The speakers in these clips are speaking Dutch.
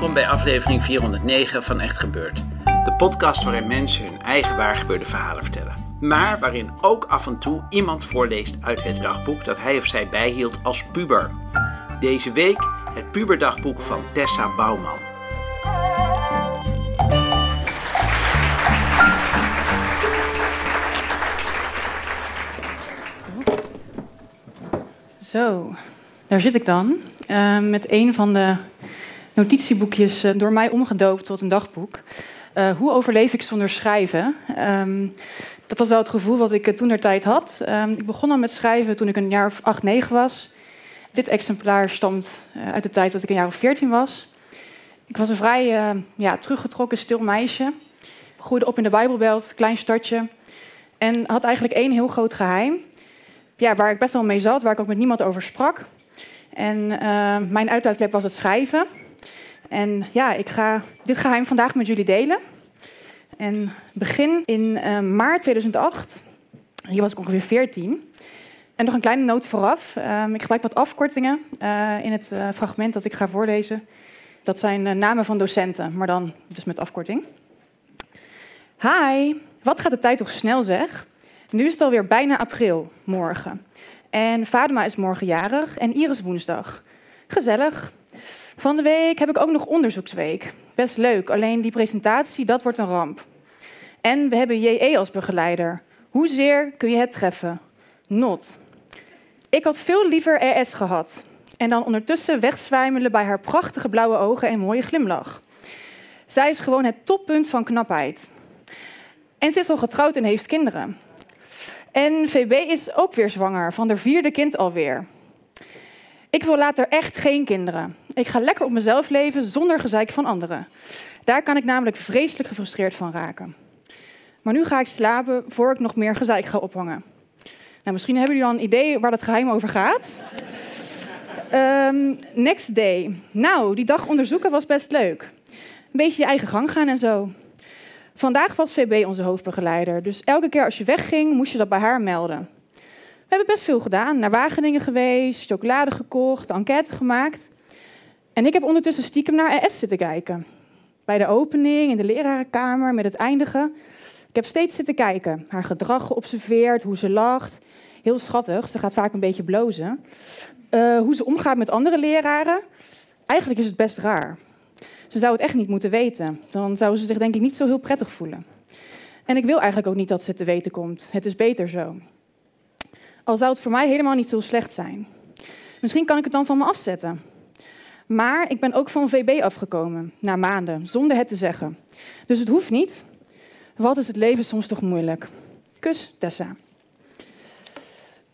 Welkom bij aflevering 409 van Echt Gebeurd. De podcast waarin mensen hun eigen waargebeurde verhalen vertellen. Maar waarin ook af en toe iemand voorleest uit het dagboek dat hij of zij bijhield als puber. Deze week het puberdagboek van Tessa Bouwman. Zo, daar zit ik dan. eh, met een van de notitieboekjes eh, door mij omgedoopt tot een dagboek. Eh, hoe overleef ik zonder schrijven? Ehm, dat was wel het gevoel wat ik toen der tijd had. Ehm, ik begon al met schrijven toen ik een jaar of acht, negen was. Dit exemplaar stamt eh, uit de tijd dat ik een jaar of veertien was. Ik was een vrij eh, ja, teruggetrokken, stil meisje. Groeide op in de Bijbelbelt, klein stadje. En had eigenlijk één heel groot geheim. Ja, waar ik best wel mee zat, waar ik ook met niemand over sprak. En eh, mijn uitlaatklep was het schrijven. En ja, ik ga dit geheim vandaag met jullie delen. En begin in eh, maart 2008. Hier was ik ongeveer 14. En nog een kleine noot vooraf. Ehm, ik gebruik wat afkortingen eh, in het eh, fragment dat ik ga voorlezen. Dat zijn namen van docenten, maar dan dus met afkorting. Hi, wat gaat de tijd toch snel zeg? Nu is het alweer bijna april, morgen. En Fadema is morgen jarig en Iris woensdag. Gezellig. Van de week heb ik ook nog onderzoeksweek. Best leuk, alleen die presentatie, dat wordt een ramp. En we hebben JE als begeleider. Hoezeer kun je het treffen? Not. Ik had veel liever RS gehad. En dan ondertussen wegzwijmelen bij haar prachtige blauwe ogen en mooie glimlach. Zij is gewoon het toppunt van knapheid. En ze is al getrouwd en heeft kinderen. En VB is ook weer zwanger, van haar vierde kind alweer. Ik wil later echt geen kinderen. Ik ga lekker op mezelf leven zonder gezeik van anderen. Daar kan ik namelijk vreselijk gefrustreerd van raken. Maar nu ga ik slapen voor ik nog meer gezeik ga ophangen. Nou, misschien hebben jullie al een idee waar dat geheim over gaat. Ehm, next day. Nou, die dag onderzoeken was best leuk. Een beetje je eigen gang gaan en zo. Vandaag was VB onze hoofdbegeleider, dus elke keer als je wegging, moest je dat bij haar melden. We hebben best veel gedaan. Naar Wageningen geweest, chocolade gekocht, enquête gemaakt. En ik heb ondertussen stiekem naar ES zitten kijken. Bij de opening, in de lerarenkamer, met het eindigen. Ik heb steeds zitten kijken. Haar gedrag geobserveerd, hoe ze lacht. Heel schattig, ze gaat vaak een beetje blozen. Eh, hoe ze omgaat met andere leraren. Eigenlijk is het best raar. Ze zou het echt niet moeten weten. Dan zou ze zich denk ik niet zo heel prettig voelen. En ik wil eigenlijk ook niet dat ze het te weten komt. Het is beter zo. Al zou het voor mij helemaal niet zo slecht zijn. Misschien kan ik het dan van me afzetten. Maar ik ben ook van VB afgekomen, na maanden, zonder het te zeggen. Dus het hoeft niet. Wat is het leven soms toch moeilijk? Kus, Tessa.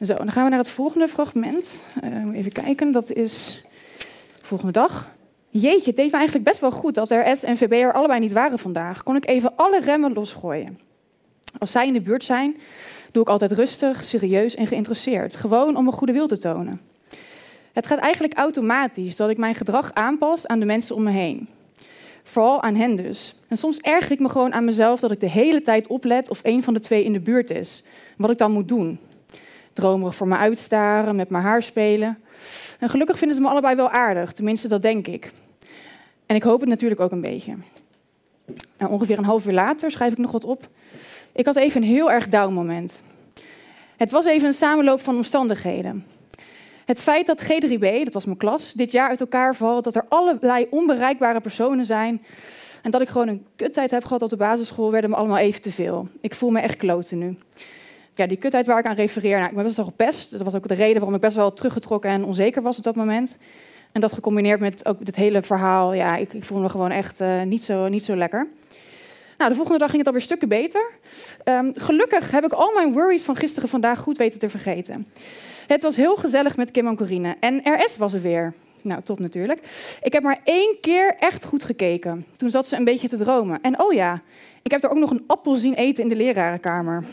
Zo, dan gaan we naar het volgende fragment. Uh, even kijken, dat is volgende dag. Jeetje, het deed me eigenlijk best wel goed dat RS en VB er allebei niet waren vandaag. Kon ik even alle remmen losgooien. Als zij in de buurt zijn, doe ik altijd rustig, serieus en geïnteresseerd. Gewoon om mijn goede wil te tonen. Het gaat eigenlijk automatisch dat ik mijn gedrag aanpas aan de mensen om me heen. Vooral aan hen dus. En soms erger ik me gewoon aan mezelf dat ik de hele tijd oplet of een van de twee in de buurt is. Wat ik dan moet doen. Dromerig voor me uitstaren, met mijn haar spelen. En gelukkig vinden ze me allebei wel aardig, tenminste dat denk ik. En ik hoop het natuurlijk ook een beetje. En ongeveer een half uur later schrijf ik nog wat op. Ik had even een heel erg down moment. Het was even een samenloop van omstandigheden. Het feit dat G3B, dat was mijn klas, dit jaar uit elkaar valt, dat er allerlei onbereikbare personen zijn en dat ik gewoon een kuttijd heb gehad op de basisschool, werden me allemaal even te veel. Ik voel me echt kloten nu. ja, die kutheid waar ik aan refereer, nou, ik ben best wel gepest. Dat was ook de reden waarom ik best wel teruggetrokken en onzeker was op dat moment. En dat gecombineerd met ook dit hele verhaal, ja, ik, ik voelde me gewoon echt uh, niet, zo, niet zo lekker. Nou, de volgende dag ging het alweer stukken beter. Um, gelukkig heb ik al mijn worries van gisteren vandaag goed weten te vergeten. Het was heel gezellig met Kim en Corine. En RS was er weer. Nou, top natuurlijk. Ik heb maar één keer echt goed gekeken. Toen zat ze een beetje te dromen. En oh ja, ik heb er ook nog een appel zien eten in de lerarenkamer.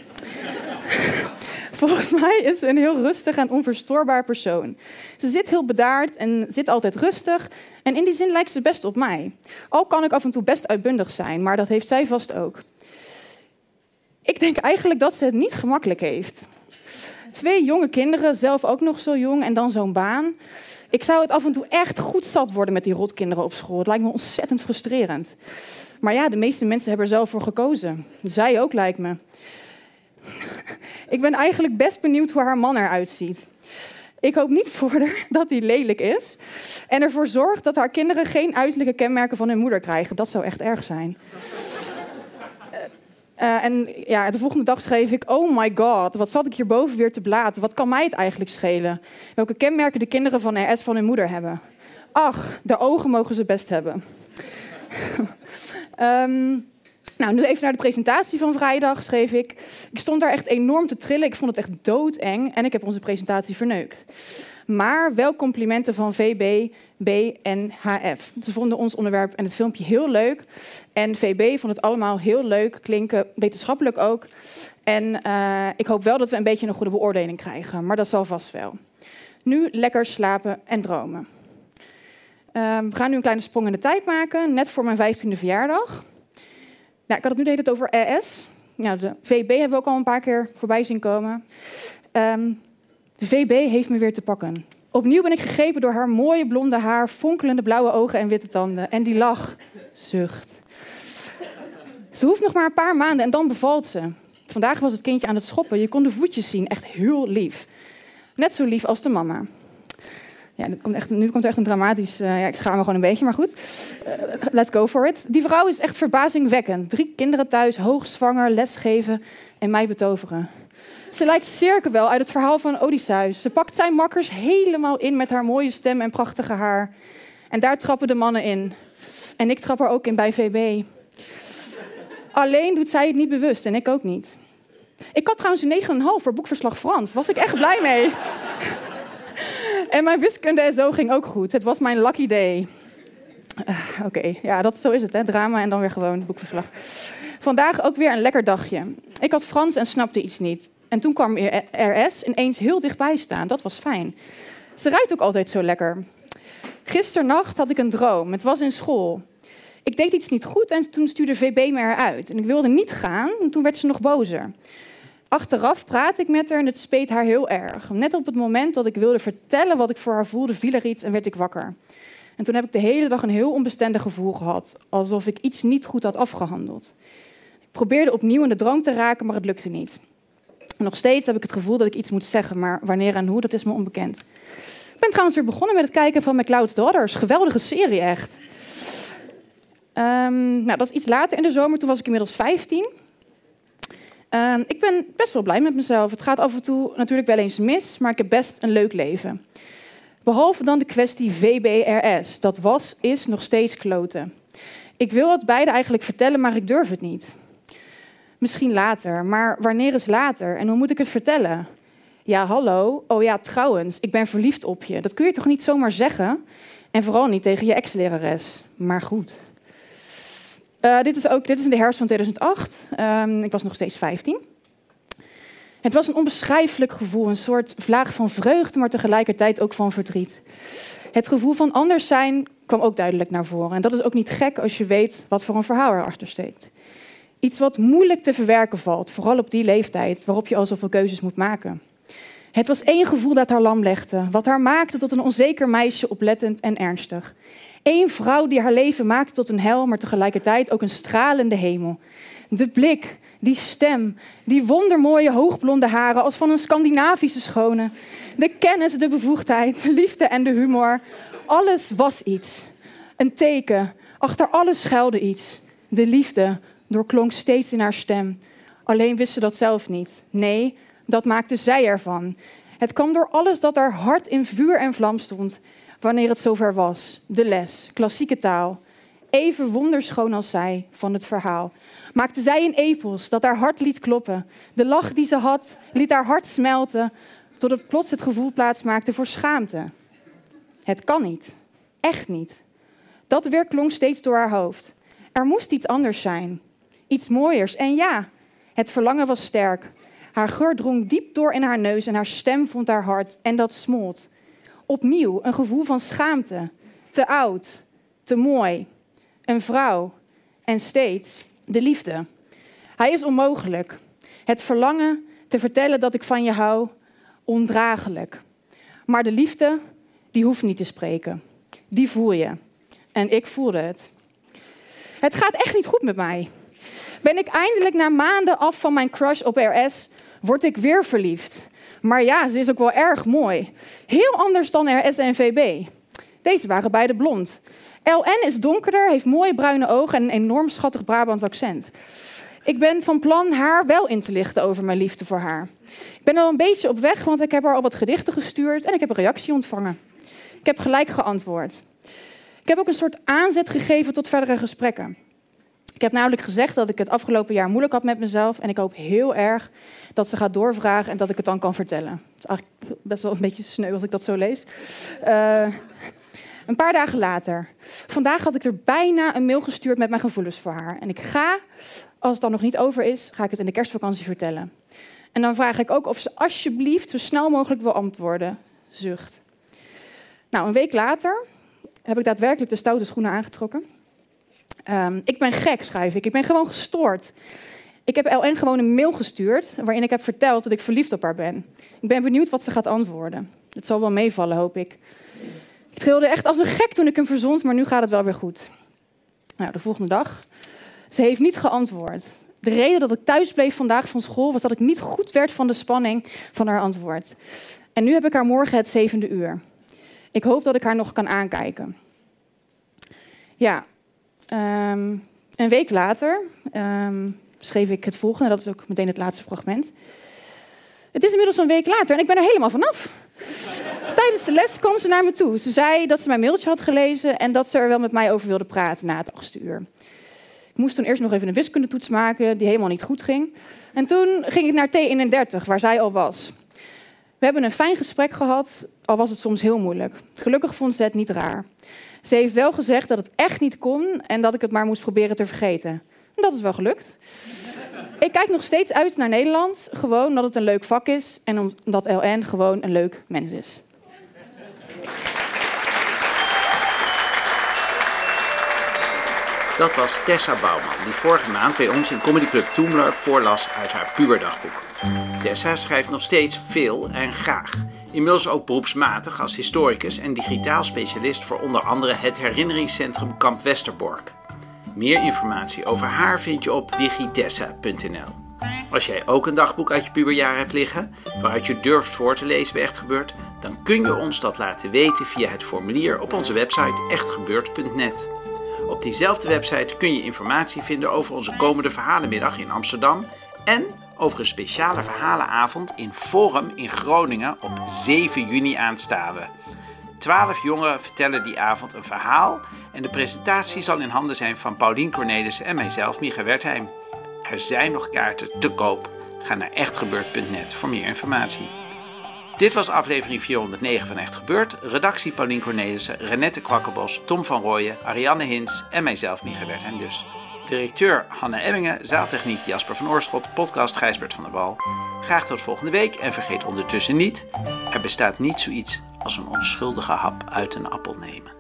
Volgens mij is ze een heel rustig en onverstoorbaar persoon. Ze zit heel bedaard en zit altijd rustig. En in die zin lijkt ze best op mij. Al kan ik af en toe best uitbundig zijn, maar dat heeft zij vast ook. Ik denk eigenlijk dat ze het niet gemakkelijk heeft. Twee jonge kinderen, zelf ook nog zo jong en dan zo'n baan. Ik zou het af en toe echt goed zat worden met die rotkinderen op school. Het lijkt me ontzettend frustrerend. Maar ja, de meeste mensen hebben er zelf voor gekozen. Zij ook, lijkt me. Ik ben eigenlijk best benieuwd hoe haar man eruit ziet. Ik hoop niet voor dat hij lelijk is. En ervoor zorgt dat haar kinderen geen uiterlijke kenmerken van hun moeder krijgen. Dat zou echt erg zijn. Uh, en ja, de volgende dag schreef ik: Oh my god, wat zat ik hierboven weer te blaten? Wat kan mij het eigenlijk schelen? Welke kenmerken de kinderen van RS van hun moeder hebben? Ach, de ogen mogen ze best hebben. um, Nou, nu even naar de presentatie van vrijdag, schreef ik. Ik stond daar echt enorm te trillen. Ik vond het echt doodeng en ik heb onze presentatie verneukt. Maar wel complimenten van VB, B en HF. Ze vonden ons onderwerp en het filmpje heel leuk. En VB vond het allemaal heel leuk, klinken wetenschappelijk ook. En uh, ik hoop wel dat we een beetje een goede beoordeling krijgen, maar dat zal vast wel. Nu lekker slapen en dromen. Uh, we gaan nu een kleine sprong in de tijd maken, net voor mijn 15e verjaardag. Nou, ik had het nu de hele tijd over RS. Ja, de VB hebben we ook al een paar keer voorbij zien komen. Um, de VB heeft me weer te pakken. Opnieuw ben ik gegrepen door haar mooie blonde haar, fonkelende blauwe ogen en witte tanden. En die lach, zucht. Ze hoeft nog maar een paar maanden en dan bevalt ze. Vandaag was het kindje aan het schoppen. Je kon de voetjes zien, echt heel lief. Net zo lief als de mama. Ja, komt echt, nu komt er echt een dramatisch... Uh, ja, ik schaam me gewoon een beetje, maar goed. Uh, let's go for it. Die vrouw is echt verbazingwekkend. Drie kinderen thuis, hoogzwanger, lesgeven en mij betoveren. Ze lijkt wel uit het verhaal van Odysseus. Ze pakt zijn makkers helemaal in met haar mooie stem en prachtige haar. En daar trappen de mannen in. En ik trap er ook in bij VB. Alleen doet zij het niet bewust en ik ook niet. Ik had trouwens een 9,5 voor boekverslag Frans. Was ik echt blij mee. En mijn wiskunde en zo ging ook goed. Het was mijn lucky day. Uh, Oké, ja, dat, zo is het, hè? drama en dan weer gewoon boekverslag. Vandaag ook weer een lekker dagje. Ik had Frans en snapte iets niet. En toen kwam RS ineens heel dichtbij staan. Dat was fijn. Ze rijdt ook altijd zo lekker. Gisternacht had ik een droom. Het was in school. Ik deed iets niet goed en toen stuurde VB me eruit. En ik wilde niet gaan en toen werd ze nog bozer. Achteraf praat ik met haar en het speet haar heel erg. Net op het moment dat ik wilde vertellen wat ik voor haar voelde, viel er iets en werd ik wakker. En toen heb ik de hele dag een heel onbestendig gevoel gehad, alsof ik iets niet goed had afgehandeld. Ik probeerde opnieuw in de droom te raken, maar het lukte niet. nog steeds heb ik het gevoel dat ik iets moet zeggen, maar wanneer en hoe, dat is me onbekend. Ik ben trouwens weer begonnen met het kijken van McCloud's Daughters. Geweldige serie, echt. Um, nou, dat is iets later in de zomer, toen was ik inmiddels 15. Uh, ik ben best wel blij met mezelf. Het gaat af en toe natuurlijk wel eens mis, maar ik heb best een leuk leven. Behalve dan de kwestie VBRS. Dat was, is nog steeds kloten. Ik wil het beide eigenlijk vertellen, maar ik durf het niet. Misschien later, maar wanneer is later en hoe moet ik het vertellen? Ja, hallo. Oh ja, trouwens, ik ben verliefd op je. Dat kun je toch niet zomaar zeggen? En vooral niet tegen je ex-lerares. Maar goed. Uh, dit, is ook, dit is in de herfst van 2008. Um, ehm, ik was nog steeds 15. Het was een onbeschrijfelijk gevoel, een soort vlaag van vreugde, maar tegelijkertijd ook van verdriet. Het gevoel van anders zijn kwam ook duidelijk naar voren. En dat is ook niet gek als je weet wat voor een verhaal erachter steekt. Iets wat moeilijk te verwerken valt, vooral op die leeftijd waarop je al zoveel keuzes moet maken. Het was één gevoel dat haar lam legde, wat haar maakte tot een onzeker meisje, oplettend en ernstig. Eén vrouw die haar leven maakte tot een hel, maar tegelijkertijd ook een stralende hemel. De blik, die stem, die wondermooie hoogblonde haren als van een Scandinavische schone. De kennis, de bevoegdheid, de liefde en de humor. Alles was iets. Een teken. Achter alles schuilde iets. De liefde doorklonk steeds in haar stem. Alleen wist ze dat zelf niet. Nee, dat maakte zij ervan. Het kwam door alles dat haar hart in vuur en vlam stond wanneer het zover was. De les, klassieke taal. Even wonderschoon als zij van het verhaal. Maakte zij een epos dat haar hart liet kloppen. De lach die ze had, liet haar hart smelten, tot het plots het gevoel plaatsmaakte voor schaamte. Het kan niet. Echt niet. Dat weer klonk steeds door haar hoofd. Er moest iets anders zijn. Iets mooiers. En ja, het verlangen was sterk. Haar geur drong diep door in haar neus en haar stem vond haar hart en dat smolt. Opnieuw een gevoel van schaamte. Te oud, te mooi. Een vrouw. En steeds de liefde. Hij is onmogelijk. Het verlangen te vertellen dat ik van je hou, ondraaglijk. Maar de liefde, die hoeft niet te spreken. Die voel je. En ik voelde het. Het gaat echt niet goed met mij. Ben ik eindelijk na maanden af van mijn crush op RS, word ik weer verliefd. Maar ja, ze is ook wel erg mooi. Heel anders dan RS en VB. Deze waren beide blond. LN is donkerder, heeft mooie bruine ogen en een enorm schattig Brabants accent. Ik ben van plan haar wel in te lichten over mijn liefde voor haar. Ik ben al een beetje op weg, want ik heb haar al wat gedichten gestuurd en ik heb een reactie ontvangen. Ik heb gelijk geantwoord. Ik heb ook een soort aanzet gegeven tot verdere gesprekken. Ik heb namelijk gezegd dat ik het afgelopen jaar moeilijk had met mezelf. En ik hoop heel erg dat ze gaat doorvragen en dat ik het dan kan vertellen. Het is eigenlijk best wel een beetje sneu als ik dat zo lees. Uh, een paar dagen later. Vandaag had ik er bijna een mail gestuurd met mijn gevoelens voor haar. En ik ga, als het dan nog niet over is, ga ik het in de kerstvakantie vertellen. En dan vraag ik ook of ze alsjeblieft zo snel mogelijk wil antwoorden. Zucht. Nou, een week later heb ik daadwerkelijk de stoute schoenen aangetrokken. Um, ik ben gek, schrijf ik. Ik ben gewoon gestoord. Ik heb LN gewoon een mail gestuurd waarin ik heb verteld dat ik verliefd op haar ben. Ik ben benieuwd wat ze gaat antwoorden. Het zal wel meevallen, hoop ik. Ik trilde echt als een gek toen ik hem verzond, maar nu gaat het wel weer goed. Nou, de volgende dag. Ze heeft niet geantwoord. De reden dat ik thuis bleef vandaag van school was dat ik niet goed werd van de spanning van haar antwoord. En nu heb ik haar morgen het zevende uur. Ik hoop dat ik haar nog kan aankijken. Ja, um, een week later um, schreef ik het volgende. Dat is ook meteen het laatste fragment. Het is inmiddels een week later en ik ben er helemaal vanaf. Tijdens de les kwam ze naar me toe. Ze zei dat ze mijn mailtje had gelezen en dat ze er wel met mij over wilde praten na het achtste uur. Ik moest toen eerst nog even een wiskundetoets maken die helemaal niet goed ging. En toen ging ik naar T31, waar zij al was. We hebben een fijn gesprek gehad, al was het soms heel moeilijk. Gelukkig vond ze het niet raar. Ze heeft wel gezegd dat het echt niet kon en dat ik het maar moest proberen te vergeten. Dat is wel gelukt. Ik kijk nog steeds uit naar Nederlands, gewoon omdat het een leuk vak is en omdat LN gewoon een leuk mens is. Dat was Tessa Bouwman, die vorige maand bij ons in Comedy Club Toemler voorlas uit haar puberdagboek. Tessa schrijft nog steeds veel en graag. Inmiddels ook beroepsmatig als historicus en digitaal specialist voor onder andere het herinneringscentrum Kamp Westerbork. Meer informatie over haar vind je op digitessa.nl. Als jij ook een dagboek uit je puberjaar hebt liggen, waaruit je durft voor te lezen bij Echt Gebeurd, dan kun je ons dat laten weten via het formulier op onze website echtgebeurd.net. Op diezelfde website kun je informatie vinden over onze komende verhalenmiddag in Amsterdam en over een speciale verhalenavond in Forum in Groningen op 7 juni aanstaande. Twaalf jongeren vertellen die avond een verhaal en de presentatie zal in handen zijn van Paulien Cornelissen en mijzelf, Micha Wertheim. Er zijn nog kaarten te koop. Ga naar echtgebeurd.net voor meer informatie. Dit was aflevering 409 van Echt Gebeurd. Redactie Paulien Cornelissen, Renette Kwakkenbos, Tom van Rooyen, Ariane Hins en mijzelf, Micha Wertheim dus. Directeur Hanna Emmingen, zaaltechniek Jasper van Oorschot, podcast Gijsbert van der Wal. Graag tot volgende week en vergeet ondertussen niet, er bestaat niet zoiets als een onschuldige hap uit een appel nemen.